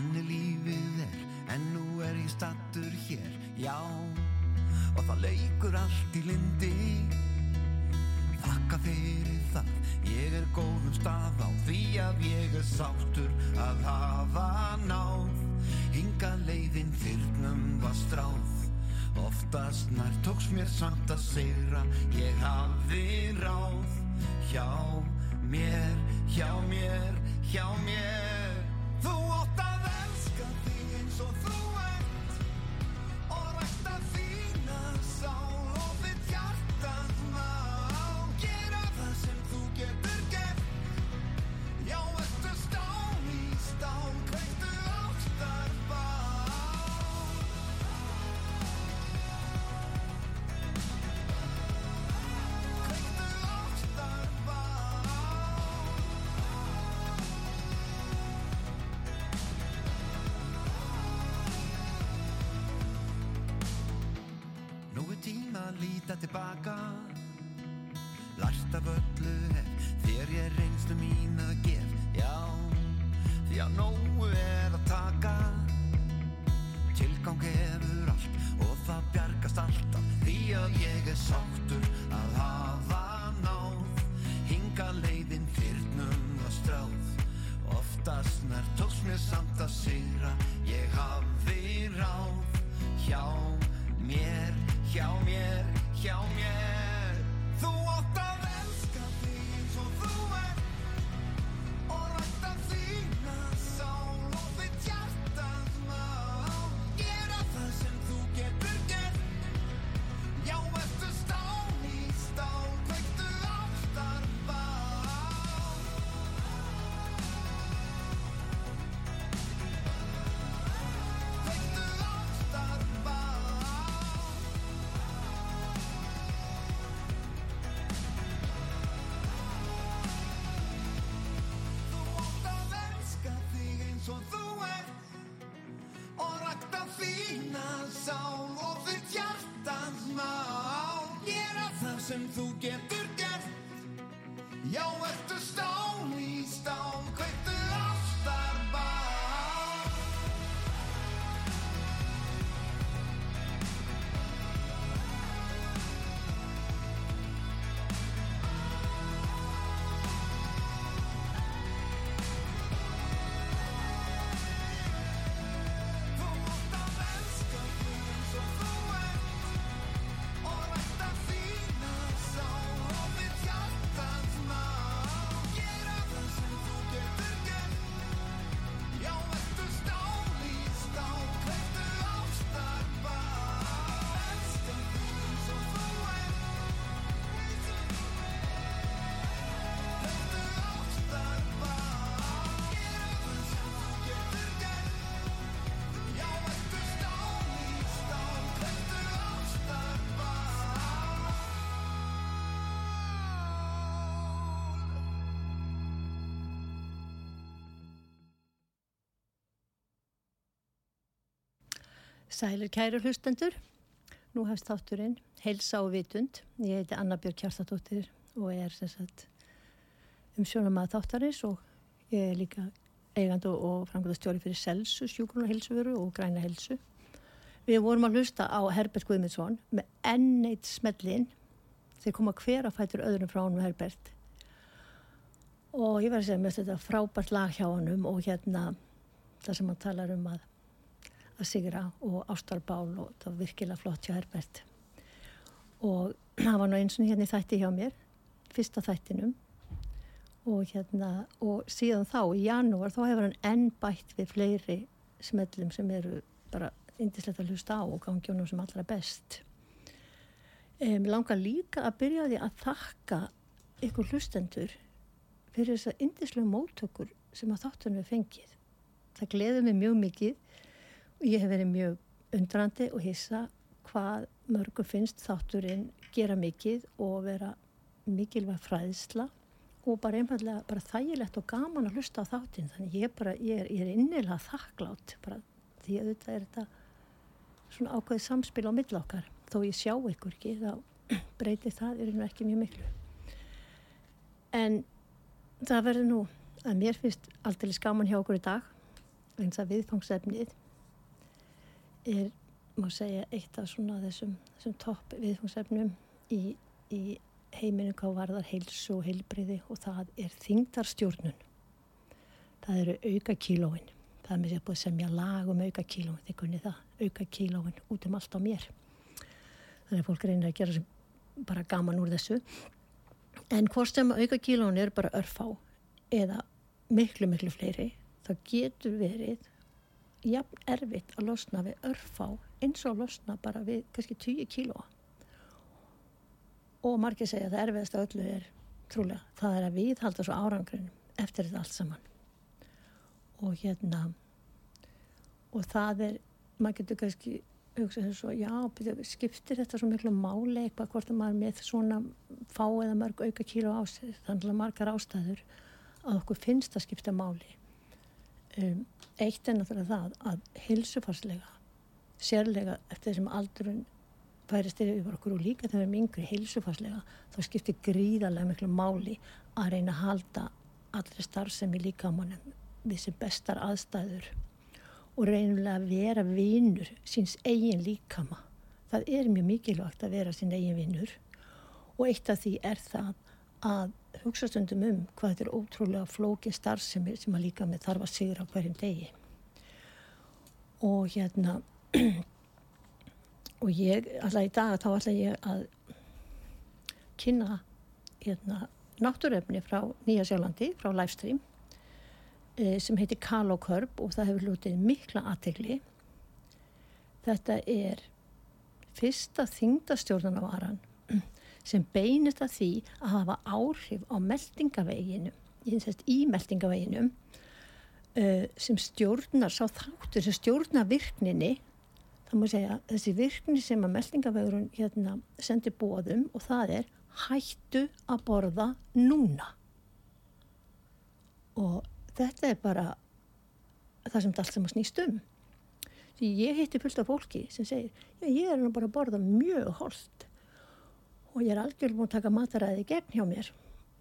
Þannig lífið er, en nú er ég stattur hér, já. Og það leikur allt í lindi Þakka fyrir það, ég er góðum stað á Því að ég er sáttur að hafa náð. Hinga leiðin fyrrnum var stráð. Oftast nær tóks mér samt að segra Ég hafði ráð. Hjá mér, hjá mér, hjá mér að Sælir kæru hlustendur, nú hefst þátturinn Heilsa og vitund. Ég heiti Anna Björk Kjartadóttir og er umsjónum að þáttarins og ég er líka eigandi og framkvæmdastjóri fyrir selsu, sjúkrun og heilsuvöru og græna heilsu. Við vorum að hlusta á Herbert Guðmundsson með enn eitt smellin þeir koma hver að fætur öðrum frá honum Herbert og ég verði að segja með þetta frábært lag hjá honum og hérna það sem hann talar um að að sigra og ástarbál og það var virkilega flott hjá Herbert. Og það var nú eins og hérna í þætti hjá mér fyrsta þættinum. Og hérna og síðan þá í janúar þá hefur hann enn bætt við fleiri smellum sem eru bara indislegt að hlusta á og gangi honum sem allra best. Um, langar líka að byrja því að þakka ykkur hlustendur fyrir þessar indislega móttökur sem að þáttunum við fengið. Það gleður mig mjög mikið ég hef verið mjög undrandi og hissa hvað mörgum finnst þátturinn gera mikið og vera mikilvæg fræðsla og bara einfallega bara þægilegt og gaman að hlusta á þáttinn. Þannig ég, bara, ég, er, er innilega þakklátt bara því að þetta er þetta svona ákveðið samspil á milla okkar. Þó ég sjá ykkur ekki þá breytir það er ekki mjög miklu. En það verður nú að mér finnst aldrei skaman hjá okkur í dag eins að viðfangsefnið er, má segja, eitt af svona þessum, þessum topp viðfangsefnum í, í heiminu hvað varðar heilsu og heilbriði og það er þingdarstjórnun. Það eru auka kílóin. Það er mér sér búið semja lag um auka kílóin, þið kunni það, auka kílóin út um allt á mér. Þannig að fólk reynir að gera sem bara gaman úr þessu. En hvort sem auka kílóin er bara örfá eða miklu, miklu fleiri, þá getur verið jafn erfitt að losna við örfá eins og að losna bara við kannski 10 kílóa og margir segja að það erfiðast af öllu er trúlega, það er að við halda svo árangrunum eftir þetta allt saman. Og hérna og það er maður getur kannski hugsað þess að já, skiptir þetta svo miklu máli eitthvað hvort að maður með svona fá eða mörg auka kíló ástöð þannig að margar ástæður að okkur finnst að skipta máli um, eitt er náttúrulega það að hilsufarslega sérlega eftir þessum aldurinn færist yfir okkur og líka þegar við erum yngri heilsufarslega þá skiptir gríðarlega miklu máli að reyna að halda allri starfsemi líka á mannum við sem bestar aðstæður og reynulega að vera vinnur síns eigin líkama. Það er mjög mikilvægt að vera sín eigin vinnur og eitt af því er það að hugsa stundum um hvað þetta er ótrúlega flókin starfsemi sem að líka með þarf að sigra hverjum degi. Og hérna og ég, alltaf í dag þá ætla ég að kynna hérna, náttúröfni frá Nýja Sjálandi, frá livestream e, sem heitir Kalo Körp og það hefur lútið mikla aðtegli þetta er fyrsta þingdastjórnarvaran sem beinist að því að hafa áhrif á meldingaveginu í meldingaveginu uh, sem stjórnar sá þáttur sem stjórnar virkninni það má segja þessi virkni sem að meldingavegurinn hérna sendir bóðum og það er hættu að borða núna. Og þetta er bara það sem allt sem að snýst um. Því ég hitti fullt af fólki sem segir ég er nú bara að borða mjög holdt og ég er algjörlega búin að taka mataræði gegn hjá mér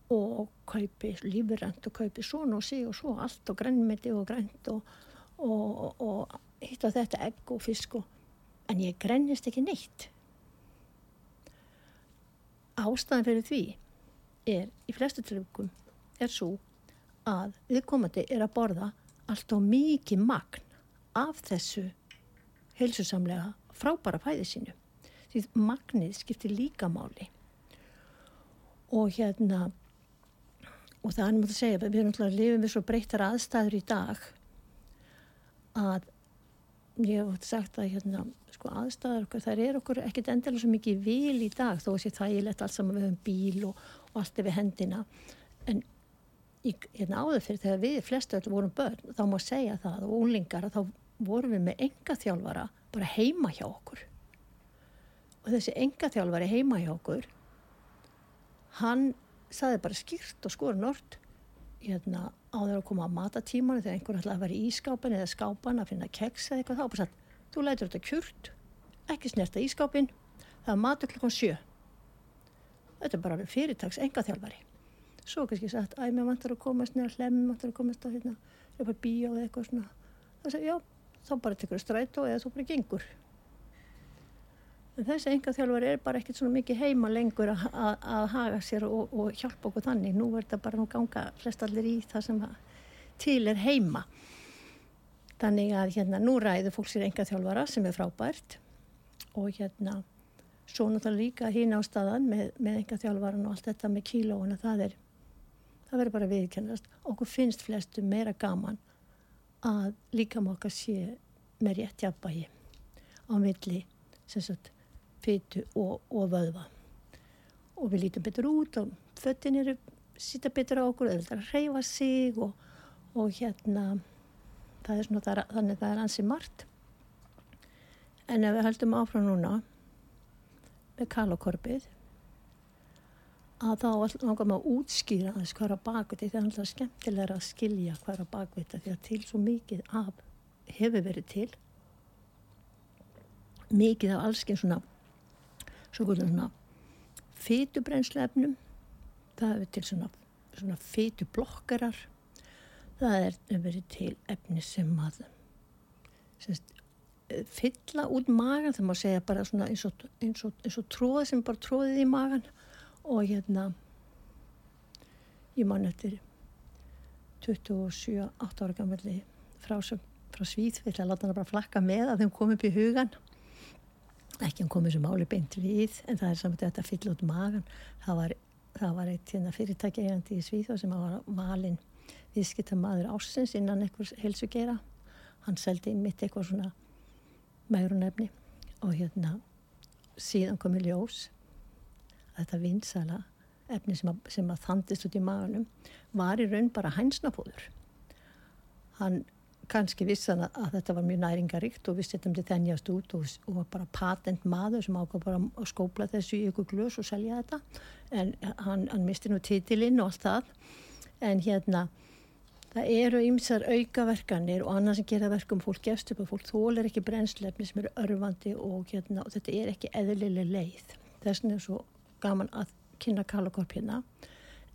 og kaupi lífurrand og kaupi svona og sí og svo allt og grænmeti og grænt og, og, og hitta þetta egg og fisk og en ég grennist ekki neitt. Ástæðan fyrir því er í flestu tilvægum er svo að viðkomandi er að borða allt á mikið magn af þessu heilsusamlega frábæra fæði sínu. Því magnið skiptir líka máli. Og hérna, og það er náttúrulega að segja, við erum náttúrulega að lifa við svo breyttar aðstæður í dag að ég hef sagt að hérna, sko, aðstæðar okkar, þær er okkur ekkert endilega svo mikið vil í dag þó að sé þægilegt allt saman við höfum bíl og, og allt er við hendina en í, hérna áður fyrir þegar við flestu öll vorum börn þá má segja það og úlingar að þá vorum við með enga þjálfara bara heima hjá okkur og þessi enga þjálfari heima hjá okkur hann saði bara skýrt og skor nort hérna áður að koma á matatímanu þegar einhver ætlaði að vera í skápan eða skápan að finna keks eða eitthvað þá bara satt, þú lætur þetta kjurt ekki snerta í skápin það er matur klukkan sjö. Þetta er bara fyrirtags enga þjálfari svo kannski sagt, æg mér vantar að komast neða hlemm, vantar að komast að hérna, bíó eða eitthvað svona. Það segir, já, þá bara tekur það strætó eða þú bara gengur en þessi enga þjálfari er bara ekkert svona mikið heima lengur að, að, að haga sér og, og hjálpa okkur þannig. Nú verður þetta bara nú ganga flest allir í það sem til er heima. Þannig að hérna nú ræður fólk sér enga þjálfara sem er frábært. Og hérna svo náttúrulega líka hín á staðan með, með enga þjálfaran og allt þetta með kílóuna það er það verður bara viðkennast okkur finnst flestu meira gaman að líka móka sé með rétt jafnbægi á milli sem sagt fytu og, og vöðva. Og við lítum betur út og föttin eru sýta betur á okkur eða reyfa sig og, og hérna það svona, það er, þannig að það er ansi margt. En ef við heldum áfram núna með kalokorpið að þá langar maður að útskýra þess hvað er að bakvita því. Það er alltaf skemmtilega að skilja hvað er að bakvita því að til svo mikið af hefur verið til. Mikið af allsken svona svona fytubrennslefnum það er til svona, svona fytublokkarar það er verið til efni sem að semst, fylla út magan þegar maður segja bara svona eins og, eins og, eins og tróð sem bara tróðið í magan og hérna ég man eftir 27-8 ára gammalli frá, frá Svíð við ætla að láta hann bara flakka með að þeim kom upp í hugan ekki hann komið sem máli beint við en það er samt að þetta fylla út magan það var, það var eitt hérna, fyrirtæki eigandi í Svíð sem var valinn viðskipta maður ásins innan einhvers helsugeira hann seldi mitt eitthvað svona megrunefni og hérna síðan kom í ljós að þetta vinsala efni sem að, sem að þandist út í maðunum var í raun bara hænsnafóður hann kannski vissan að, að þetta var mjög næringaríkt og vissi þetta um til þennjast út og, og var bara patent maður sem ákvað bara að skópla þessu í ykkur glös og selja þetta. En hann, hann misti nú titilinn og allt það. En hérna það eru ymsar aukaverkanir og annað sem gera verkum fólk gefst upp og fólk þólar ekki brennslefni sem eru örfandi og, hérna, og þetta er ekki eðlileg leið. Þess vegna er svo gaman að kynna kalakorp hérna.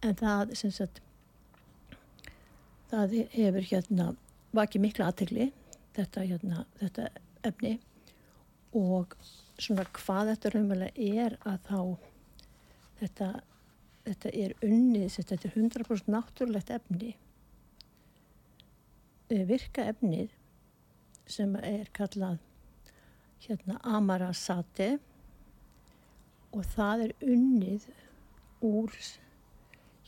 En það sem sagt það hefur hérna vakið mikla aðtegli þetta hérna þetta efni og svona hvað þetta raunverulega er að þá þetta, þetta er unnið þetta er 100% náttúrulegt efni Eh, virka efnið sem er kallað hérna amarasati og það er unnið úr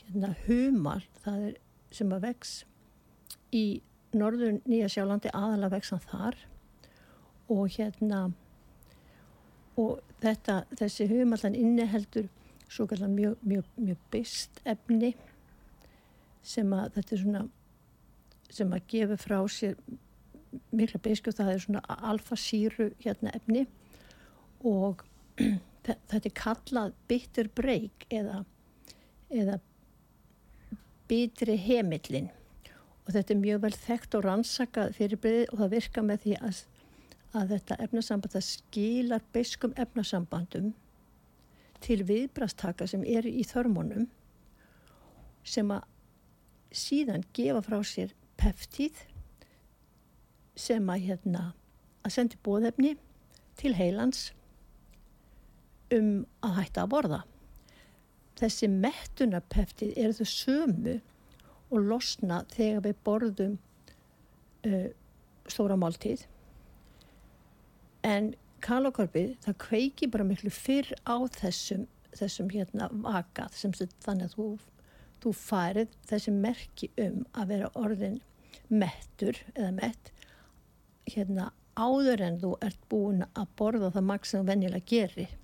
hérna humal það er sem að vex í norður Nýja sjálandi aðalega vexan þar. Og hérna og þetta, þessi humallan inniheldur svo kallar mjög, mjög, mjög byrst efni sem að þetta er svona sem að gefa frá sér mikla beisku það er svona alfasýru hérna efni. Og þetta er kallað bitter break eða, eða bitri heimillin og þetta er mjög vel þekkt og rannsakað fyrirbreyði og það virka með því að, að þetta efnasamband það skilar beiskum efnasambandum til viðbrastaka sem eru í þörmónum sem að síðan gefa frá sér peftíð sem að hérna að sendi bóðefni til heilans um að hætta að borða. Þessi mettunapeftíð eru þau sömu og losna þegar við borðum uh, stóra máltíð. En kalokorfið það kveiki bara miklu fyrr á þessum, þessum hérna vakað sem þannig að þú þú farið þessi merki um að vera orðin mettur eða mett hérna áður en þú ert búin að borða það maks sem þú venjulega gerir.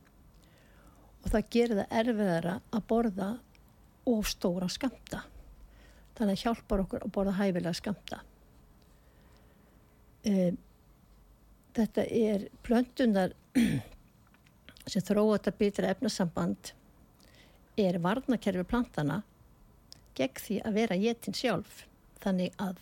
Og það gerir það erfiðara að borða of stóra skamta þannig að hjálpar okkur að borða hæfilega skamta e, þetta er plöndunar sem þróa þetta bitra efnasamband er varnakerfi plantana gegn því að vera jétin sjálf. Þannig að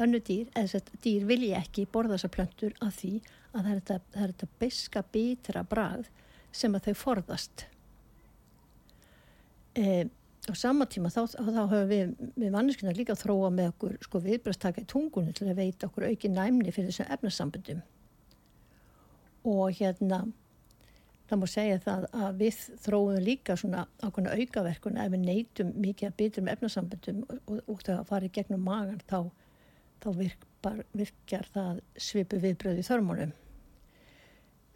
önnu dýr, eða þess að dýr vilja ekki borða þessar plöntur af því að það er þetta, það er þetta beska bítra brað sem að þau forðast. E, á sama tíma þá, þá höfum við við manneskina líka að þróa með okkur sko viðbrastaka í tungunni til að veita okkur auki næmni fyrir þessum efnarsambundum og hérna það má segja það að við þróum líka svona ákveðna aukaverkun ef við neytum mikið að bytja um efnasambundum og, og, og það farið gegnum magan þá, þá virkar, virkjar það svipu viðbröð í þörmónum.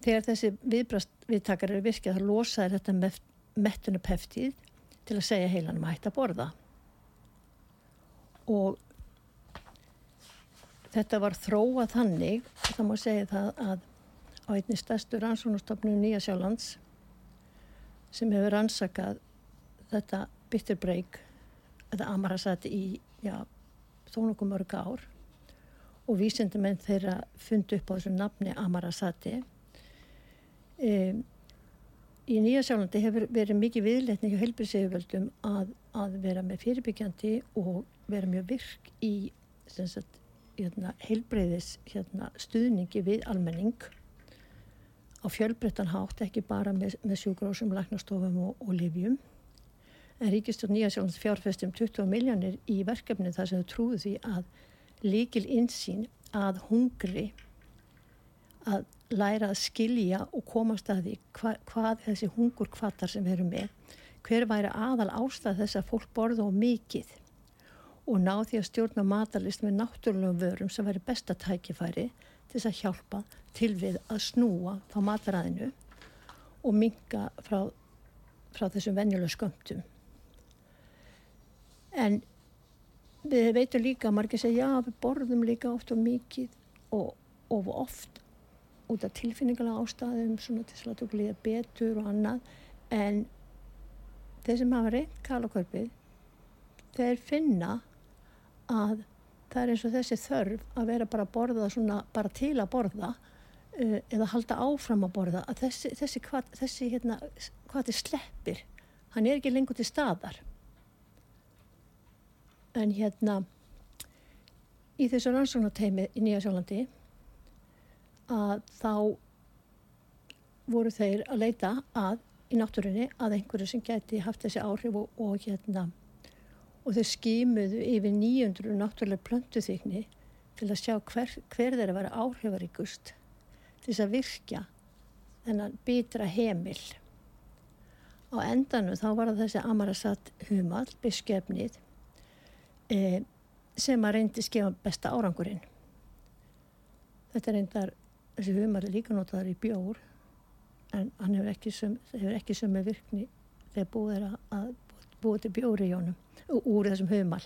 Þegar þessi viðtakar eru virkjað þá losaður þetta með mettunapeftíð til að segja heilanum að hætta að borða. Og þetta var þróað þannig, það má segja það að á einni stærstu rannsónustofnum Nýja Sjálands sem hefur rannsakað þetta bitterbreak þetta amarasati í já, þó nokkuð mörg ár og vísendumenn þeirra fundi upp á þessu nafni amarasati e, í Nýja Sjálandi hefur verið mikið viðletning og helbriðsegjöföldum að, að vera með fyrirbyggjandi og vera mjög virk í sagt, hérna, heilbreyðis hérna, stuðningi við almenning á fjölbrettan hátt ekki bara með, með sjúgrósum, læknastofum og, og livjum en Ríkistjórn Nýjasjónans fjárfestum 20 miljónir í verkefni þar sem þau trúðu því að líkil insýn að hungri að læra að skilja og komast að því hva, hvað þessi hungur kvartar sem erum með hver væri aðal ástæð þess að fólk borða og mikið og ná því að stjórna matalist með náttúrulegum vörum sem væri besta tækifæri til þess að hjálpa til við að snúa þá mataræðinu og minga frá, frá þessum venjulega skömmtum. En við veitum líka að margir segja já við borðum líka oft og mikið og, og oft út af tilfinningarlega ástæðum svona til að þú líða betur og annað. En þeir sem hafa reynd kalakörpið þeir finna að það er eins og þessi þörf að vera bara að borða svona bara til að borða uh, eða halda áfram að borða að þessi, þessi, hvað, þessi hérna, hvað þið sleppir. Hann er ekki lengur til staðar. En hérna í þessu rannsóknarteimi í Nýja Sjálandi að þá voru þeir að leita að í náttúrunni að einhverju sem geti haft þessi áhrif og, og hérna og þau skýmuðu yfir 900 náttúrulega plöntuþykni til að sjá hver, hver þeir að vera áhrifaríkust til þess að virkja þennan bitra heimil á endanum þá var þessi Amarasat Humal biskefnið e, sem að reyndi skefa besta árangurinn. Þetta reyndar þessi humar er líka notaður í bjór en hann hefur ekki sem, hefur ekki sem með virkni þegar búið er að búið til bjóri í honum úr þessum humal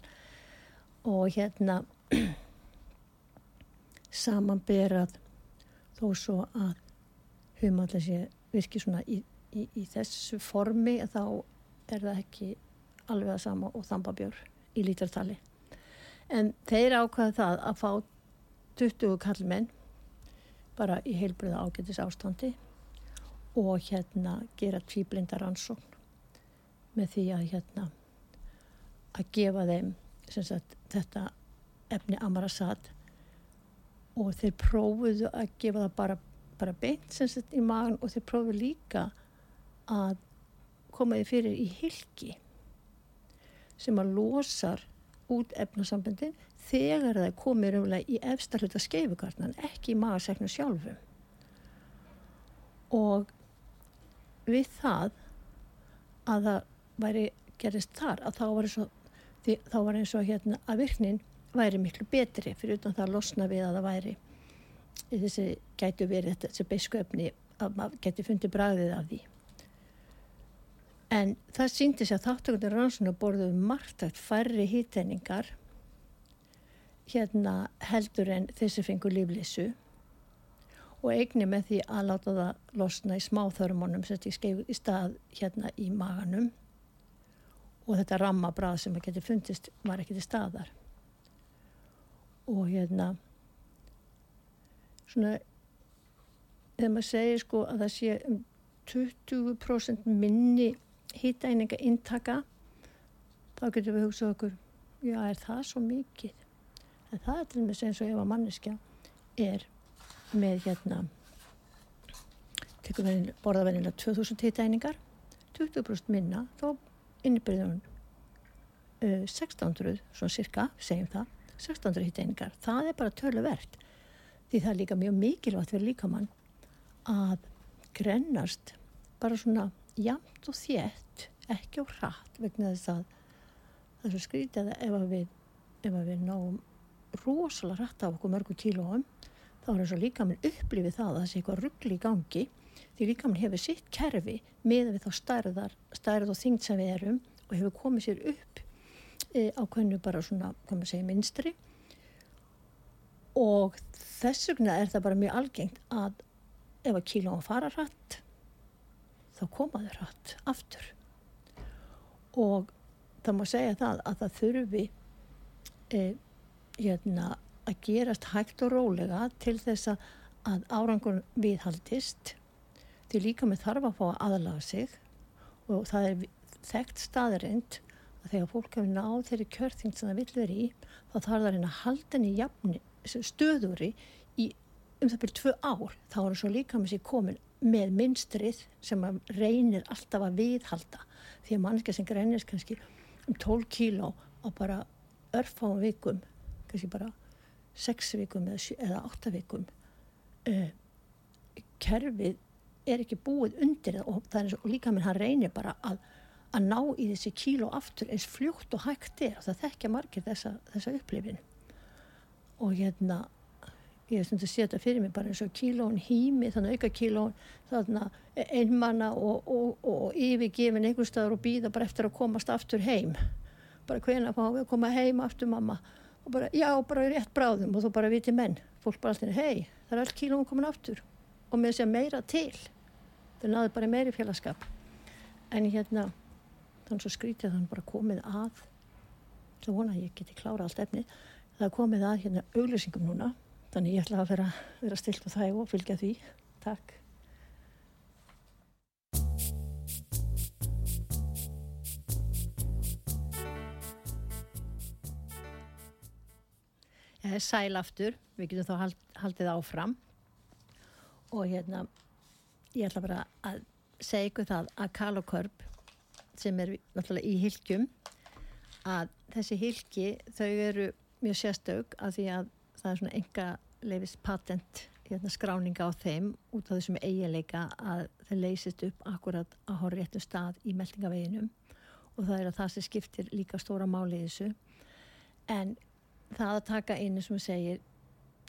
og hérna samanberað þó svo að humal þessi virki svona í, í, í þessu formi þá er það ekki alveg að sama og þambabjór í lítartali en þeir ákvaða það að fá 20 kallmenn bara í heilbriða ágætis ástandi og hérna gera tvíblindar ansókn með því að hérna að gefa þeim sagt, þetta efni amarasat og þeir prófuðu að gefa það bara, bara beint sagt, í magan og þeir prófuðu líka að koma því fyrir í hilki sem að losar út efnasambundin þegar það komir umlega í efsta hluta skeifugarnan, ekki í magaseknu sjálfu. Og við það að það væri gerist þar, að þá var eins og, því, var eins og hérna að virknin væri miklu betri fyrir utan það að losna við að það væri þessi gætu verið þessi beisköfni að maður geti fundið bræðið af því. En það síndi sig að þáttökundir rannsóna borðuð margt færri hýteiningar hérna heldur en þessi fengur líflissu og eigni með því að láta það losna í smáþörmónum sem þetta skeið í stað hérna í maganum. Og þetta rammabrað sem að geti fundist var ekki til staðar. Og hérna svona þegar maður segir sko að það sé um 20% minni hýtæninga intaka þá getur við hugsað okkur já er það svo mikið en það er til og með eins og ef að manneskja er með hérna borðavennilega 2000 hittæningar 20% minna þá innbyrður hún uh, 1600 svona cirka, segjum það 1600 hittæningar, það er bara töluvert því það er líka mjög mikilvægt fyrir líkamann að grennast bara svona jamt og þétt ekki á hratt vegna þess að það er svo skrítið að ef við, ef við náum rosalega hrætt af okkur mörgu kílóum þá er eins og líka minn upplifið það að það sé eitthvað ruggli í gangi því líka minn hefur sitt kerfi með við þá stærðar, stærð og þyngd sem við erum og hefur komið sér upp e, á hvernig bara svona, hvað maður segir, minstri og þess vegna er það bara mjög algengt að ef að kílóum fara hrætt þá komaður hrætt aftur. Og það má segja það að það þurfi e, hérna, að gerast hægt og rólega til þess að árangur viðhaldist. Því líka með þarf að fá að aðlaga sig og það er þekkt staðarind að þegar fólk hefur náð þeirri kjörþing sem það vil vera í þá þarf það að reyna að halda henni stöðuri í um það byrju tvö ár þá er það svo líka með sér komin með minnstrið sem reynir alltaf að viðhalda. Því að mannska sem grænist kannski um 12 kíló á bara örfáum vikum kannski bara 6 vikum eða, eða 8 vikum uh, kerfið er ekki búið undir og, er, og líka minn hann reynir bara að, að ná í þessi kíló aftur eins fljótt og hægt er. Það þekkja margir þessa, þessa upplifin og hérna ég hef stundið að setja fyrir mig bara eins og kílón hými, þannig auka kílón einmanna og, og, og, og yfirgefin einhver staður og býða bara eftir að komast aftur heim. Bara hvena fá við að koma heim aftur mamma og bara já, bara rétt bráðum. Og þú bara viti menn, fólk bara alltaf hei, það er allt kílón komin aftur. Og með þess að meira til. Það náður bara meiri félagskap en hérna þannig svo skrítið þannig bara komið að það vona ég geti klára allt efni það komið að hérna auglýsingum núna. Þannig ég ætla að vera, vera stilt á það og fylgja því. Takk. Sæl aftur, við getum þá hald, haldið áfram. Og hérna ég ætla bara að segja ykkur það að kalokörp sem er náttúrulega í hilkjum að þessi hilki þau eru mjög sérstök að því að það er svona enga leifis patent hérna, skráninga á þeim út af þessum eiginleika að það leysist upp akkurat að horfa réttu stað í meldingaveginum og það er að það sem skiptir líka stóra máli í þessu. En það að taka einu sem segir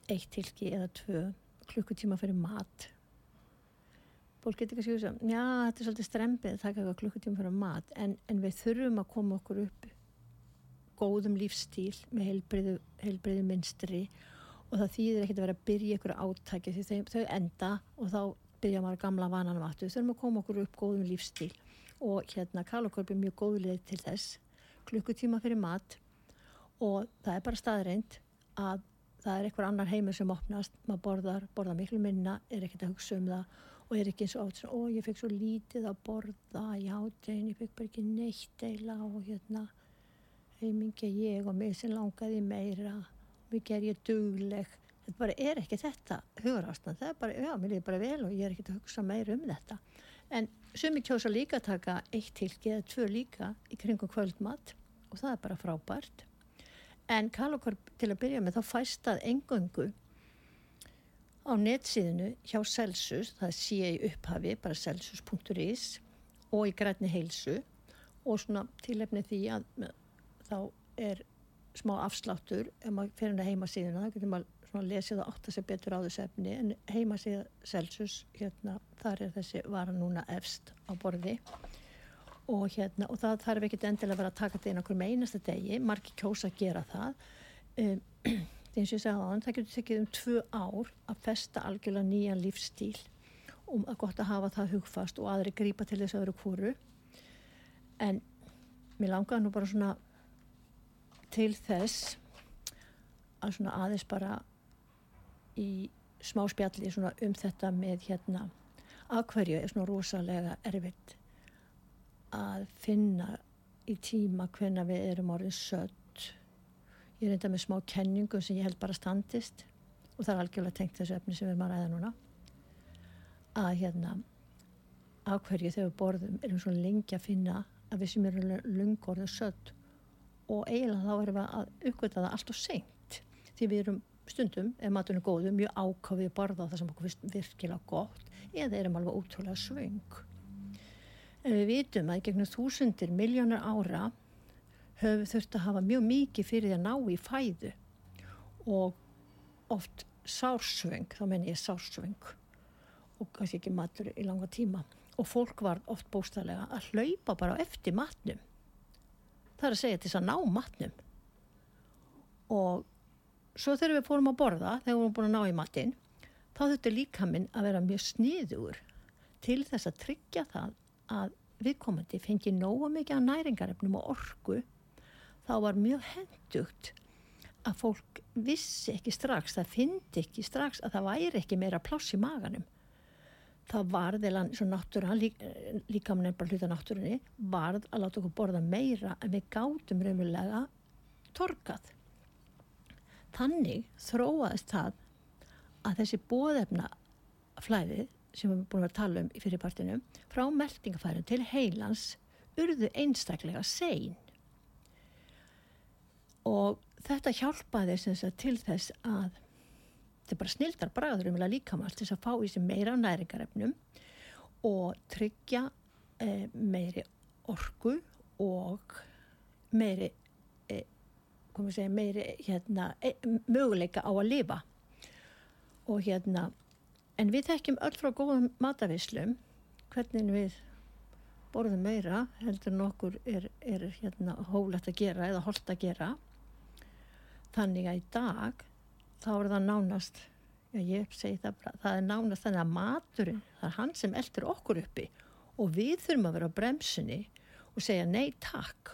eitt tilki eða tvö klukkutíma fyrir mat. Fólk getur ekki að að já, þetta er svolítið strempið að taka eitthvað klukkutíma fyrir mat en, en við þurfum að koma okkur upp góðum lífstíl með heilbreyðu, heilbreyðu minstri og það þýðir ekkert að vera að byrja ykkur átæki því þau, þau enda og þá byrja maður gamla vananum aftur. Þau þurfum að koma okkur upp góðum lífstíl og hérna kalokorp er mjög góðuleg til þess. Klukkutíma fyrir mat og það er bara staðreint að það er einhver annar heimur sem opnast. Maður borðar, borðar miklu minna er ekkert að hugsa um það. Og er ekki eins og átt og ég fekk svo lítið að borða já, ég fekk bara ekki neitt eila og hérna heimingi ég og mig sem langaði meira. Mikið er ég dugleg. Þetta bara er ekki þetta hugarástand. Það er bara, já, mér er bara vel og ég er ekki að hugsa meira um þetta. En sumi kjósa líka taka eitt tilki eða tvö líka í kringum kvöldmatt og það er bara frábært en Kalokorp til að byrja með þá fæst að engöngu á netsíðinu hjá Celsius það sé í upphafi, bara celsius.is og í grætni heilsu. Og svona tilefni því að þá er smá afsláttur ef maður fyrir hérna heimasíðuna. Þá getur maður lesið og átt að sé betur á þessu efni. En heimasíða Celsius hérna, þar er þessi vara núna efst á borði og, hérna, og það þarf ekkert endilega að vera að taka þetta inn okkur með einasta degi. Margir kjósa að gera það. Um, eins og ég segja á þann það getur tekið um tvö ár að festa algjörlega nýjan lífstíl og um að gott að hafa það hugfast og aðri grípa til þess öðru kvóru en mér langaði nú bara svona til þess að svona aðeins bara í smá spjalli um þetta með hérna að hverju er svona rosalega erfitt að finna í tíma hvenna við erum orðin sött. Ég er enda með smá kenningu sem ég held bara standist og það er algjörlega tengt þessu efni sem við erum að ræða núna. Að hérna að hverju þegar við borðum erum svona lengi að finna að við sem erum lungorðið sött og eiginlega þá erum við að uppgöta það allt og seint. Því við erum stundum, ef maturinn er góðu, mjög ákafið að borða það sem okkur virkilega gott eða erum alveg ótrúlega svöng. Við vitum að gegnum þúsundir, miljónar ára höfum þurft að hafa mjög mikið fyrir því að ná í fæðu og oft sársvöng, þá menn ég sársvöng og kannski ekki matur í langa tíma. Og fólk var oft bóstalega að hlaupa bara eftir matnum. Það er að segja til þess að ná matnum. Og svo þegar við fórum að borða þegar við vorum búin að ná í matin þá þurfti líka minn að vera mjög sniður til þess að tryggja það að viðkomandi fengi nógu mikið af næringarefnum og orgu þá var mjög hendugt að fólk vissi ekki strax, það fyndi ekki strax að það væri ekki meira pláss í maganum. Það varð, eða svo náttúra lík, líka með nefnilega hluta náttúrunni varð að láta okkur borða meira en við gátum raunverulega torkað þannig þróaðist það að þessi bóðefna flæði sem við erum búin að tala um í fyrirpartinu frá meldingafærum til heilans urðu einstaklega sein. Og þetta hjálpaði sagt, til þess að þetta bara snildar bræður um líkamast til þess að fá í sig meira næringarefnum og tryggja eh, meiri orgu og meiri eh, segja, meiri hérna, eh, möguleika á að lifa. Og hérna en við þekkjum öll frá góðum matavislum hvernig við borðum meira heldur nokkur er, er hérna hólætt að gera eða holdt að gera. Þannig að í dag þá er það nánast já ég segi það bara, það er nánast þannig að maturinn, það er hann sem eldur okkur uppi og við þurfum að vera á bremsunni og segja nei takk.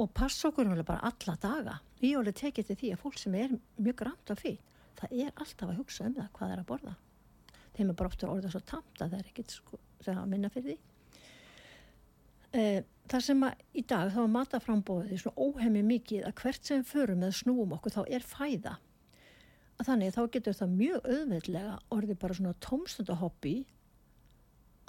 Og passa okkur bara alla daga. Ég vil tekið til því að fólk sem er mjög grænt á því, það er alltaf að hugsa um það hvað það er að borða. Þeim er bara ofta orðað svo tamt að það er ekkit sko, að minna fyrir því. Eh, þar sem að í dag þá er mataframbóðið svona óhemmi mikið að hvert sem förum eða snúum okkur þá er fæða. Að þannig þá getur það mjög auðveldlega orðið bara svona tómstundahoppi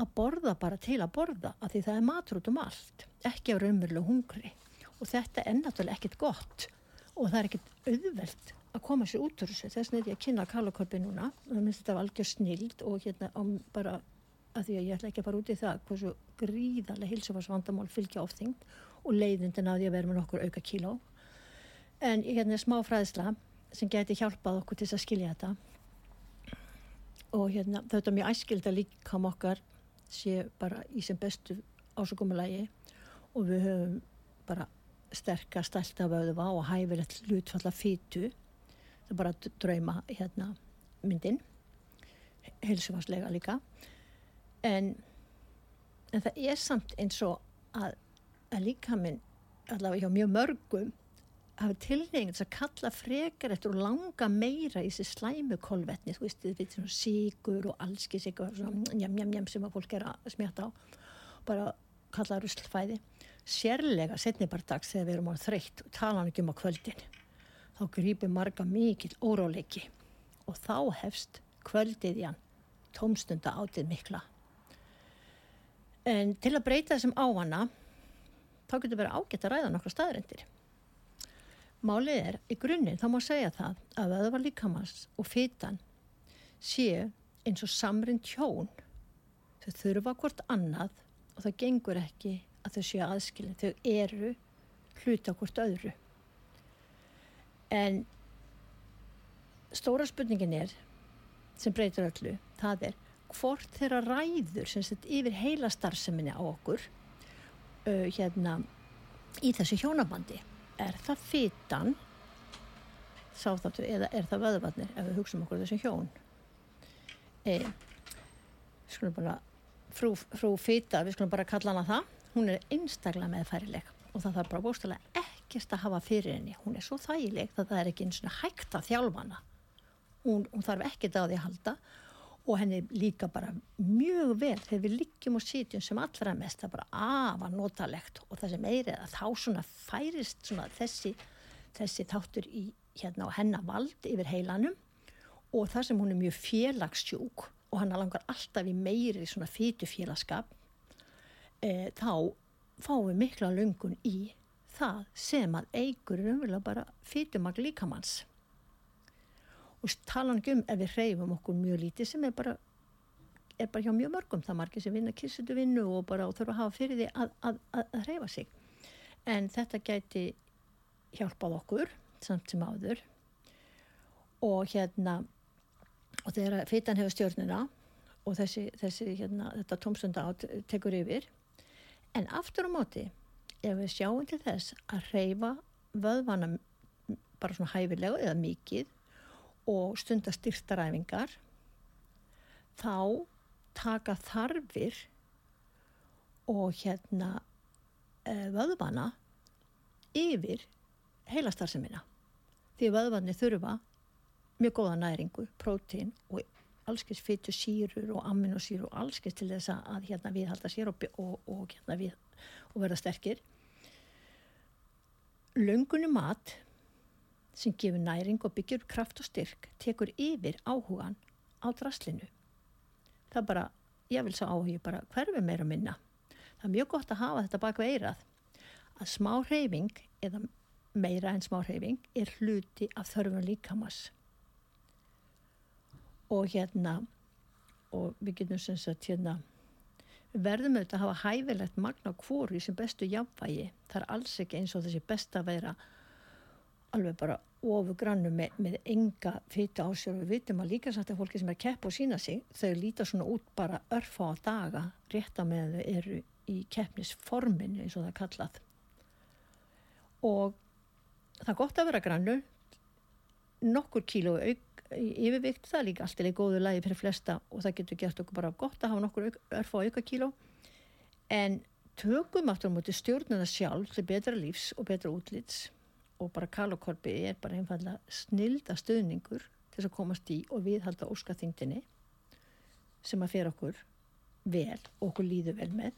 að borða bara til að borða að því það er matur út um allt, ekki á raunverulega hungri. Og þetta er náttúrulega ekkit gott og það er ekkit auðveld að koma sér út úr þessu. Þess er ég að kynna kalakorfi núna. Það minnst þetta var algjör snild og hérna bara að því að ég ætla ekki að fara út í það hversu gríðarlega hilsufarsvandamál fylgja ofþyngd og leiðindin að ég verður með nokkur auka kíló. En hérna er smá fræðsla sem geti hjálpað okkur til að skilja þetta. Og hérna þetta er mjög æskild að líka okkar sé bara í sem bestu ásökumulagi og við höfum bara sterkast alltaf auðva og hæfilegt hlutfalla fýtu það er bara að drauma hérna myndin. Hilsufarslega líka. En, en það er samt eins og að, að líka minn allavega hjá mjög mörgum hafa tilnefingins að kalla frekar eftir og langa meira í þessi slæmu kolvetni, þú veist, þið veit svona síkur og allski síkur, svona njam njam njam sem að fólk er að smjata á. Bara kalla ruslfæði. Sérlega setni bara dags þegar við erum á þreytt og tala ekki um á kvöldin þá grýpir marga mikil óráleiki og þá hefst kvöldið í hann tómstunda átið mikla En til að breyta þessum á hana, þá getur verið ágætt að ræða nokkra staðrindir. Málið er, í grunninn þá má segja það að öðvar líkamans og fytan séu eins og samrind hjón. Þau þurfa hvort annað og það gengur ekki að þau séu aðskilin. Þau eru hluta hvort öðru. En stóra spurningin er, sem breytur öllu, það er hvort þeirra ræður sem sett yfir heila starfseminni á okkur uh, hérna í þessu hjónabandi er það fytan sáþáttu eða er það vöðvarnir ef við hugsaum okkur þessu hjón? E, skulum bara frú, frú fyta, við skulum bara kalla hana það. Hún er einstaklega meðfærileg og það þarf bara bóstalega ekkert að hafa fyrir henni. Hún er svo þægileg að það er ekki eins og hægt að þjálfa hana. Hún, hún þarf ekkert að því að halda og henni líka bara mjög vel þegar við liggjum og sitjum sem allra mest. Það er bara afa notalegt og það sem eirið að þá svona færist svona þessi, þessi þáttur í hérna á hennavald yfir heilanum og það sem hún er mjög félagsjúk og hann langar alltaf í meiri svona fytufélagskap e, þá fáum við mikla lungun í það sem að eigur umvel að bara fytumag líkamanns og talan um ef við hreyfum okkur mjög lítið sem er bara, er bara hjá mjög mörgum. Það margir sem vinna kissutu vinnu og bara og þurfa að hafa fyrir því að, að, að, að hreyfa sig. En þetta gæti hjálpað okkur samt sem áður. Og hérna og þegar fytan hefur stjórnuna og þessi, þessi hérna, þetta tómsunda átt tekur yfir. En aftur á móti ef við sjáum til þess að hreyfa vöðvana bara svona hæfilega eða mikið og stundastyrtaræfingar þá taka þarfir og hérna uh, vöðvana yfir heilastarsemina því vöðvanni þurfa mjög góða næringu, prótín og allskist fyttu sírur og aminosírur og allskist til þess að hérna viðhalda sér og, og, og, hérna við, og verða sterkir Lungunum mat sem gefur næring og byggjur kraft og styrk tekur yfir áhugan á draslinu. Það bara, ég vil sá áhugi bara hverfi meira minna. Það er mjög gott að hafa þetta bak veirað að smá hreyfing eða meira en smá hreyfing er hluti af þörfum líkamas og hérna og við getum sem sagt hérna verðum auðvitað að hafa hæfilegt magna hvori sem bestu jafnvægi. Það er alls ekki eins og þessi best að vera alveg bara ofur grannu með, með enga fýta á sér. Og við vitum að líka satt að fólki sem er kepp og sína sig þau líta svona út bara örfa á daga rétt að með þau eru í keppnisforminu eins og það kallað. Og það er gott að vera grannu nokkur kíló auk yfirvikt það er líka alltaf í góðu lagi fyrir flesta og það getur gert okkur bara gott að hafa nokkur örfa á auka kíló en tökum aftur á móti stjórnuna sjálf til betra lífs og betra útlits og bara kalokorpi er bara einfallega snilda stöðningur til þess að komast í og viðhalda óskaþyngdini sem að fyrir okkur vel og okkur líður vel með.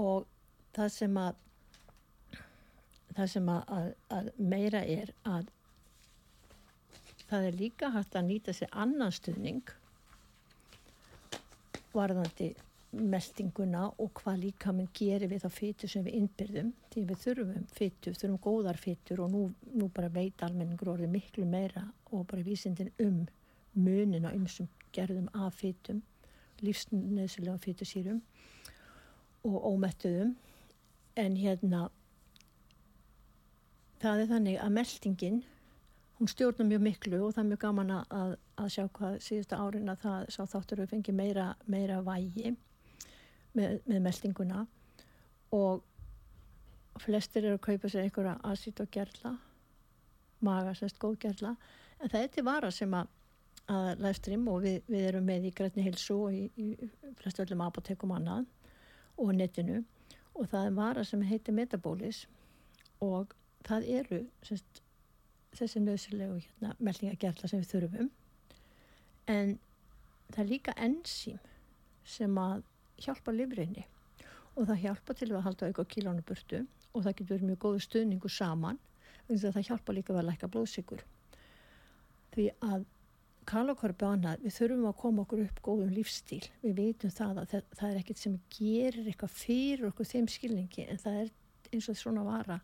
Og það sem að það sem að, að, að meira er að það er líka hægt að nýta sér annan stuðning varðandi meldinguna og hvað líka minn gerir við þá fytur sem við innbyrðum því við þurfum fytur, þurfum góðar fytur og nú, nú bara veit almenningur orðið miklu meira og bara vísindin um munin á ymsum gerðum af fytum lífsneðsilega fytusýrum og ómettuðum. En hérna það er þannig að meldingin hún stjórnum mjög miklu og það er mjög gaman að, að sjá hvað síðustu árin að það sá þáttur að fengi meira, meira vægi með, með meldinguna og flestir eru að kaupa sér einhverja aðsýtt og gerla maga, semst góð gerla. En það er til vara sem að að livestream og við, við erum með í Grætni Hilsu og í, í flestu öllum apotekum annað og netinu. Og það er vara sem heitir Metabólis og það eru semst, þessi nöðsilegu hérna, meldingagerla sem við þurfum. En það er líka enzím sem að hjálpa livrinni og það hjálpa til að halda auka kílónu burtu og það getur mjög góðu stuðningu saman en það hjálpa líka að læka blóðsikur því að kalokorfi og annað, við þurfum að koma okkur upp góðum lífstíl, við veitum það að það, það er ekkert sem gerir eitthvað fyrir okkur þeim skilningi en það er eins og svona vara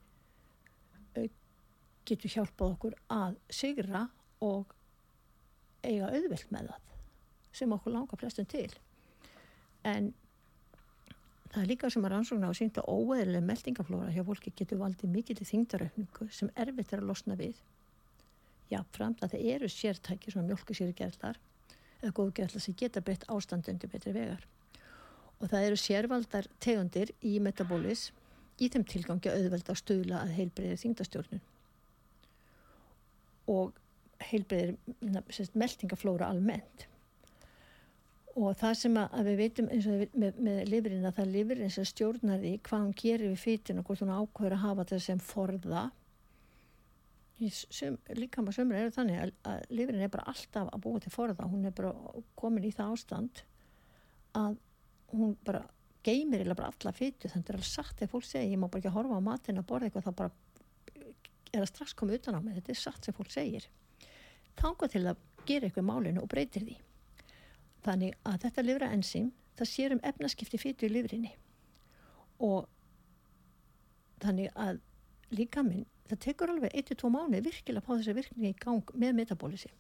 getur hjálpað okkur að sigra og eiga auðvilt með það sem okkur langar flestum til. En það er líka sem að rannsóknar á sínta óeðileg meldingaflóra hjá fólki getur valdið mikið til þingdaröfningu sem erfitt er að losna við. Jáfnframt að það eru sértæki svona mjölkusýrigerðlar eða góðgerðlar sem geta breytt ástandundi betri vegar. Og það eru sérvaldar tegundir í metabólis í þeim tilgangi að auðvelda að stuðla að heilbreyðir þingdastjórnun og heilbreyðir meldingaflóra almennt. Og það sem að við veitum eins og með, með lifrin að það lifrin sem stjórnar því hvað hann gerir við fytin og hvort hann ákveður að hafa þetta sem forða. Sum, líka maður sömur er þannig að, að lifrin er bara alltaf að búa til forða. Hún er bara komin í það ástand að hún bara geymir eða bara alla fytu þannig að það er alveg satt þegar fólk segir ég má bara ekki horfa á matin að borða eitthvað þá bara er það strax komið utan á mig þetta er satt sem fólk segir þángu til að gera eitthvað málinu og breytir því. Þannig að þetta livra enzím, það sér um efnaskipti fytu í livrinni og þannig að líka minn, það tekur alveg 1-2 mánu virkilega að fá þessa virkningi í gang með metabólisi.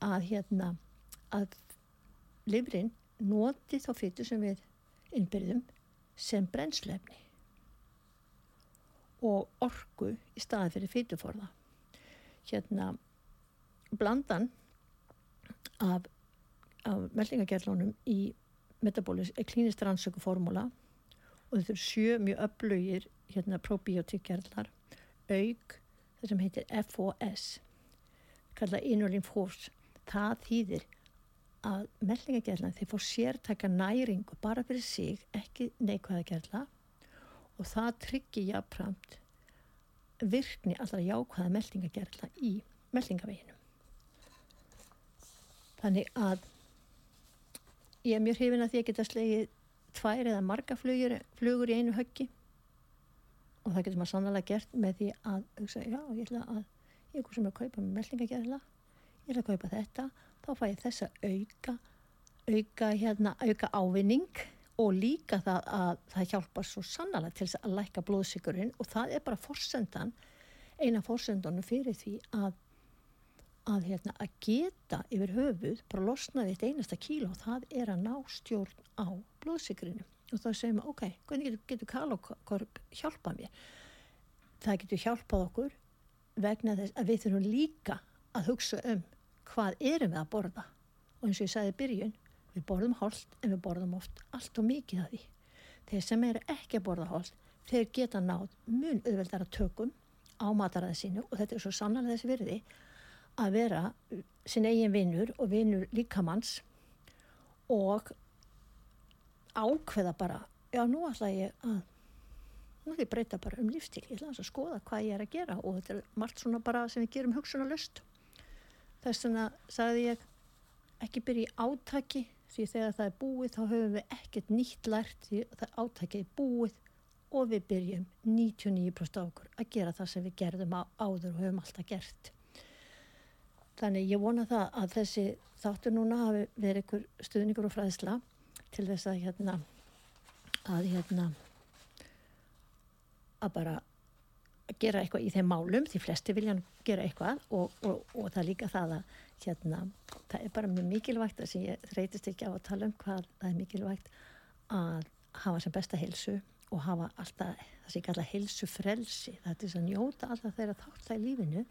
Að hérna að livrin noti þá fytu sem við innbyrðum sem brennslefni og orgu í staði fyrir fytuforða hérna blandan af af meldingagerlunum í metabólis er klínist rannsöku formúla og þetta eru sjö mjög öflugir hérna probiotikgerlar auk það sem heitir FOS kallað inulin force. Það þýðir að meldingagerlan þeir fór sértaka næringu bara fyrir sig ekki neikvæða gerla og það tryggir jáfnframt virkni allra jákvæða meldingagerla í meldingaveginu þannig að ég er mjög hrifin að því að geta slegið tvær eða marga flugur, flugur í einu höggi. Og það getur maður sannlega gert með því að hugsa, já, ég ætla að ég er hvað sem er að kaupa með meldingagerðla ég ætla að kaupa þetta þá fæ ég þessa auka auka, hérna, auka ávinning og líka það að það hjálpar svo sannlega til að læka blóðsikurinn og það er bara forsendan, eina forsendanu fyrir því að, að, hérna, að geta yfir höfuð bara losnaði eitt einasta kíl og það er að ná stjórn á blóðsikurinu og þá segum við, ok, hvernig getur, getur kalokorp hjálpað mér? Það getur hjálpað okkur vegna þess að við þurfum líka að hugsa um hvað erum við að borða og eins og ég sagði byrjun Við borðum holt en við borðum oft allt og mikið af því. Þeir sem eru ekki að borða holt, þeir geta nátt mun auðveldara tökum á mataræði sínu og þetta er svo sannlega þessi virði að vera sin eigin vinnur og vinnur líkamanns og ákveða bara, já nú ætla ég að, nú ætla ég breyta bara um lífstíl, ég ætla að skoða hvað ég er að gera og þetta er margt svona bara sem við gerum hugsunarlust. Þess vegna sagði ég ekki byrja í átaki því þegar það er búið þá höfum við ekkert nýtt lært því það átækið er búið og við byrjum 99% á okkur að gera það sem við gerðum á, áður og höfum alltaf gert. Þannig ég vona það að þessi þáttur núna hafi verið ykkur stuðningur og fræðsla til þess að hérna að hérna að bara gera eitthvað í þeim málum, því flesti vilja gera eitthvað og, og, og það líka það að hérna, það er bara mjög mikilvægt þess að ég þreytist ekki á að tala um hvað það er mikilvægt að hafa sem besta hilsu og hafa alltaf, það sé ekki alltaf hilsu frelsi, það er þess að njóta alltaf þeirra þátt í lífinu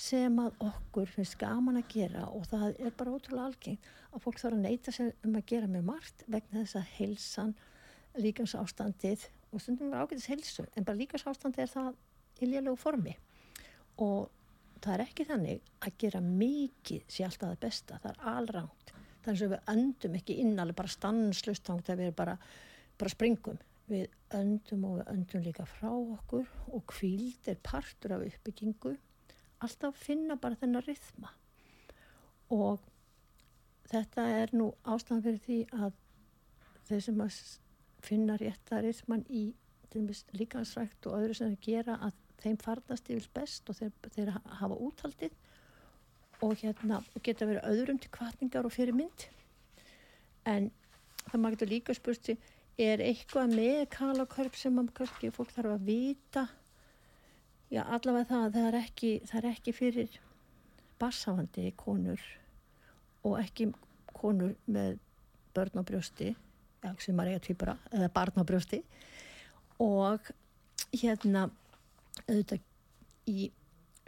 sem að okkur finnst gaman að gera og það er bara ótrúlega algengt að fólk þarf að neyta sér um að gera með margt vegna þess að hilsan líkans ástandið og stundum er ágætis hilsu en bara líkans ástandið er það í lélögu formi. Og það er ekki þannig að gera mikið sé alltaf það besta, það er alrangt. Þannig að við öndum ekki innalið bara stanslust þá þegar við bara, bara springum. Við öndum og við öndum líka frá okkur og kvíld er partur af uppbyggingu. Alltaf finna bara þennar rithma. Og þetta er nú ástæðan fyrir því að þeir sem að finna rétta rithman í líkansrækt og öðru sem þeir gera að þeim farnast yfir best og þeir, þeir hafa úthaldið og hérna geta verið öðrum til kvartningar og fyrir mynd en það maður getur líka spurt er eitthvað með kalakörp sem maður kannski fólk þarf að vita? Já allavega það það er ekki, það er ekki fyrir bassafandi konur og ekki konur með börn á brjósti sem maður eiga tvíbara eða barn á brjósti. Og hérna auðvitað í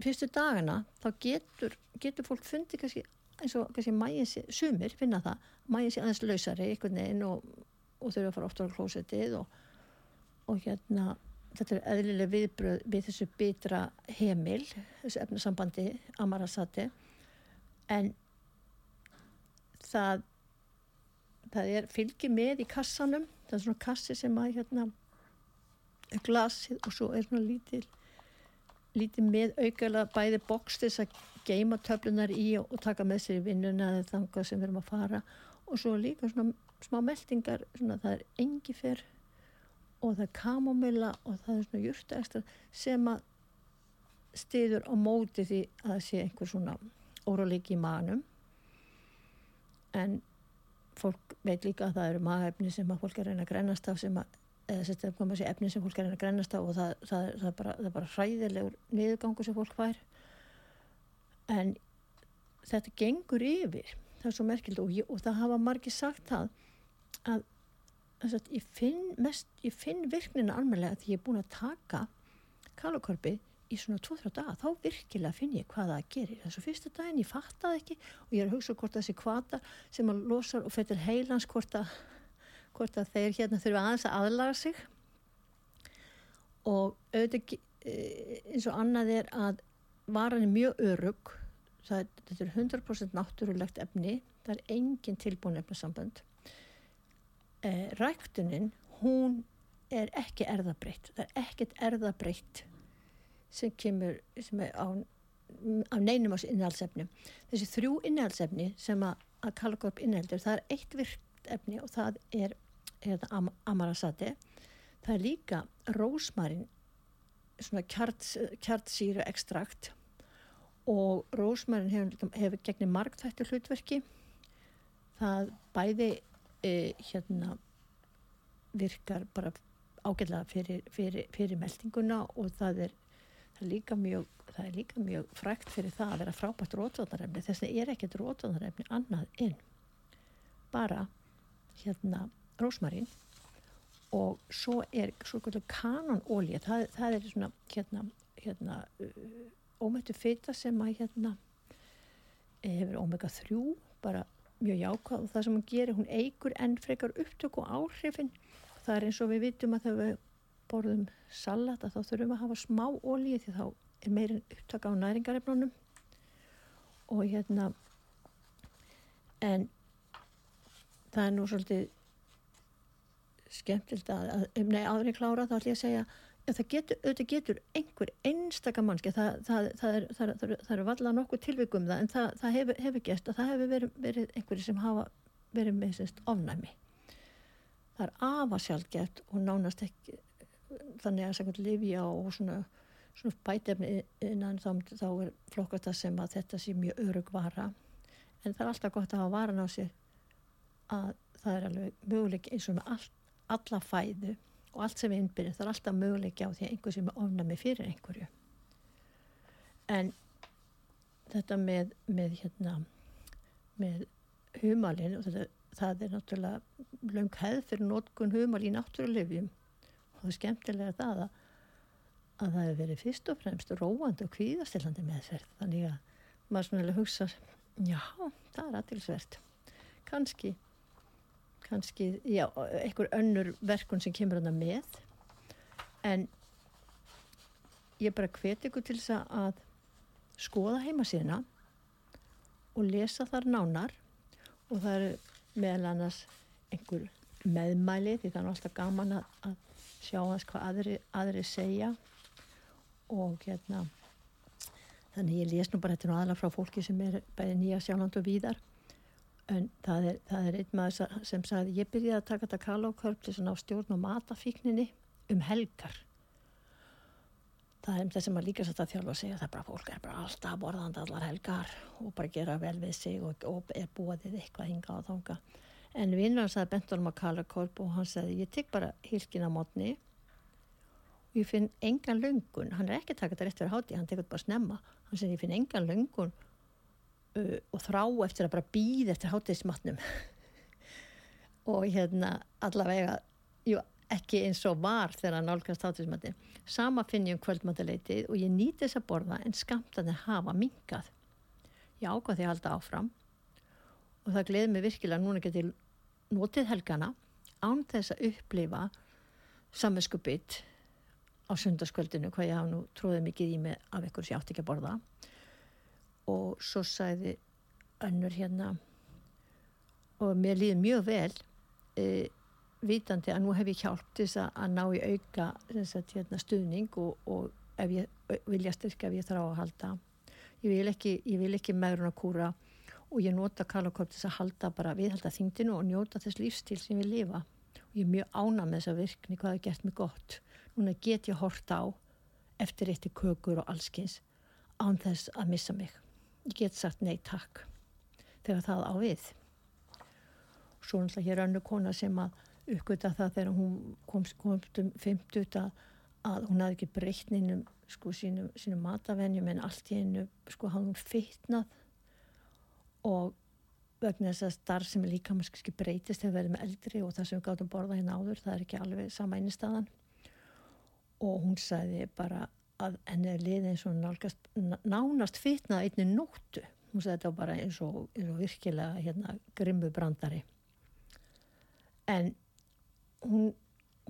fyrstu dagana þá getur, getur fólk fundið kannski eins og kannski mægins, sumir finna það mægins í aðeins lausari einhvern veginn og, og þurfa að fara ofta á klósetið og, og hérna þetta er eðlilega viðbröð við þessu bitra heimil þessu efnasambandi amarasati en það það er fylgið með í kassanum það er svona kassi sem að hérna glasið og svo er svona lítil lítið með aukala bæði boks þess að geima töflunar í og, taka með sér vinnuna eða þanga sem við erum að fara. Og svo líka svona smá meldingar svona það er engifer og það er kamomilla og það er svona júrtaextra sem að stiður á móti því að það sé einhver svona óróleiki í manum en fólk veit líka að það eru magefni sem að fólk er reyna að grænast af sem að eða þetta er komað sér efni sem fólk er að grennast á og það, það, það, er bara, það er bara hræðilegur niðurgangu sem fólk fær en þetta gengur yfir það er svo merkild og, og það hafa margir sagt það að, að ég finn mest, ég finn virknina almenlega því ég er búin að taka kalokorpi í svona 2-3 daga, þá virkilega finn ég hvað það gerir. Þessu fyrsta daginn ég fattaði ekki og ég er að hugsa hvort þessi kvata sem að losar og fettir heilans hvort að hvort að þeir hérna þurfa aðeins að aðlaga sig. Og auðvitað eh, eins og annað er að varan er mjög örug það, þetta er 100% náttúrulegt efni. Það er engin tilbúin efnasambönd. Eh, ræktunin hún er ekki erðabreitt það er ekkert erðabreitt sem kemur sem er á, á neinum ás innhaldsefni þessi þrjú innhaldsefni sem að, að kalkorp innhaldur það er eitt virkt efni og það er hérna, am amarasati það er líka rósmarin svona kjartsýra ekstrakt og rósmarin hefur, hefur gegnir margþættu hlutverki. Það bæði e, hérna virkar bara ágætlega fyrir, fyrir, fyrir meldinguna og það er, það er líka mjög það er líka mjög frækt fyrir það að vera frábært rótvandarefni þess að er ekkert rótvandarefni annað inn bara hérna rósmarín og svo er svo kanonólja það, það er svona hérna, hérna uh, ómættu fyrta sem að hérna hefur omega 3 bara mjög jákvæð. Og það sem hún gerir hún eigur enn frekar upptök og áhrifin. Það er eins og við vitum að þegar við borðum salat að þá þurfum við að hafa smá ólíu því þá er meirinn upptök á næringarefnunum. Og hérna en það er nú svolítið skemmtilt að, að um nei aðri klára þá ætlum ég að segja að það getur, auðvitað getur einhver einstakar mannski, það, það, það er það er, er valla nokkuð tilvikum það en það hefur, hefur gert að það hefur verið, verið einhverju sem hafa verið með sérst ofnæmi. Það er afa sjálfgeft og nánast ekki þannig að segja livja og svona, svona bætefni innan þá, þá er flokkast það sem að þetta sé mjög örug vara. En það er alltaf gott að hafa varan á sér að það er alveg möguleik eins og með allt alla fæðu og allt sem við innbyrjum það er alltaf möguleiki á því að einhver sem er ofnami fyrir einhverju. En þetta með með hérna með humalinn og þetta, það er náttúrulega löng hefð fyrir nótkun humal í náttúrulegum og það er skemmtilega það að, að það hefur verið fyrst og fremst róandi og kvíðastillandi meðferð. Þannig að maður svona hugsa já, það er aðtilsvert kannski kannski, já, einhver önnur verkun sem kemur hana með. En ég bara hveti ykkur til þess að skoða heima síðana og lesa þar nánar. Og það er meðal annars einhver meðmæli því það er alltaf gaman að sjá hans hvað aðri, aðri segja. Og hérna þannig ég les nú bara þetta nú aðla frá fólki sem er bæði nýja sjálfland og víðar en það er, það er einn maður sem sagði ég byrjaði að taka þetta kalókörp til svona á stjórn og matafíkninni um helgar. Það er um þess að maður líka satt að þjálfa að segja það er bara fólk er bara alltaf borðand allar helgar og bara gera vel við sig og, og er búið eitthvað hinga og þánga en vinnur hann sagði bentunum að kalókörp og hann sagði ég tek bara hilkin á mótni og ég finn engan lungun hann er ekki takað þetta rétt fyrir háti hann tekur bara snemma. Hann sagði ég finn engan lungun uh, og þrá eftir að bara býða eftir hátegismatnum og hérna allavega jú, ekki eins og var þegar hann nálgast hátegismati sama finn ég um kvöldmatileitið og ég nýti þess að borða en skamtaði hafa mingað ég ákvað því að halda áfram. Og það gleði mig virkilega núna getið notið helgana án þess að upplifa saminskupið á sundarskvöldinu hvað ég hafa nú tróðið mikið í mig af ykkur sem ég átti ekki að borða og svo sæði önnur hérna og mér líði mjög vel e, vitandi að nú hef ég hjálpt þess að ná í auka sagt, hérna, stuðning og, og ef ég vilja styrka ef ég þarf að halda. Ég vil ekki, ekki megrun að kúra og ég nota þess að halda bara viðhalda þingdinu og njóta þess lífstíl sem ég lifa. Og ég er mjög ána með þessa virkni hvað það gert mig gott. Núna get ég horta á eftir eitt í kökur og allskins án þess að missa mig ég get sagt nei takk þegar það á við. Svo náttúrulega hér önnu kona sem að uppgöta það þegar hún komst kom um 50 að, hún hafði ekki breytninum sko sínum, sínum matavenjum en allt í einu sko hafði hún fyrtnað og vegna þess að starf sem er líka kannski breytist hefur verið með eldri og það sem við gáttum borða hérna áður það er ekki alveg sama einnigstaðan og hún sagði bara að henni er liðið eins og nálgast, nánast fitnað einni nóttu. Hún sagði þetta bara eins og, eins og virkilega hérna, grimmu brandari. En hún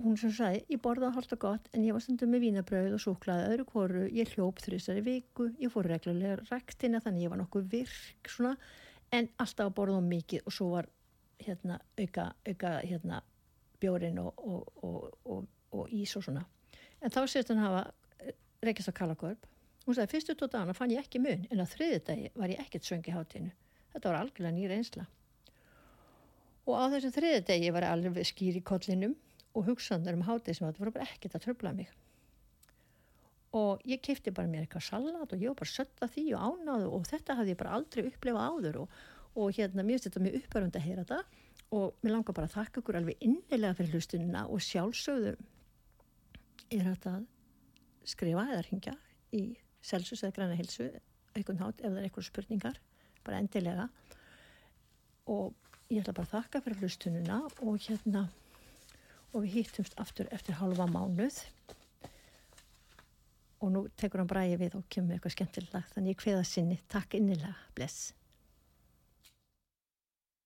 hún sem sagði, ég borðaði hálft og gott en ég var stundum með vínabröð og súklaði öðru kóru, ég hljóp þrjusari viku. Ég fór reglulega ræktina þannig ég var nokkuð virk svona. En alltaf að borða mikið og svo var hérna auka, auka hérna bjórin og, og, og ís og svona. En þá sést hann hafa reykjast á Kalagörp hún sagði fyrstu tótt dana fann ég ekki mun en á þriði dagi var ég ekkert söngi hátinu þetta var algjörlega nýra einsla og á þessu þriði dagi var ég alveg skýr í kollinum og hugsandur um hátið sem þetta voru bara ekkert að tröfla mig. Og ég kifti bara mér eitthvað salat og ég var bara sötta því og ánáðu og þetta hafði ég bara aldrei upplefað áður og, og hérna mér finnst þetta mjög uppörund að heyra þetta. Og mér langar bara að þakka ykkur alveg innilega fyrir hlustunina og sjálfsögðu er þetta að skrifa eða ringja í selsus eða græna hilsu einhvern hát ef það er einhverju spurningar bara endilega. Og ég ætla bara að þakka fyrir hlustunina og hérna og við hýttumst aftur eftir halva mánuð. Og nú tekur hann bræði við og kemur eitthvað skemmtilegt þannig ég hveða sinni, takk innilega, bless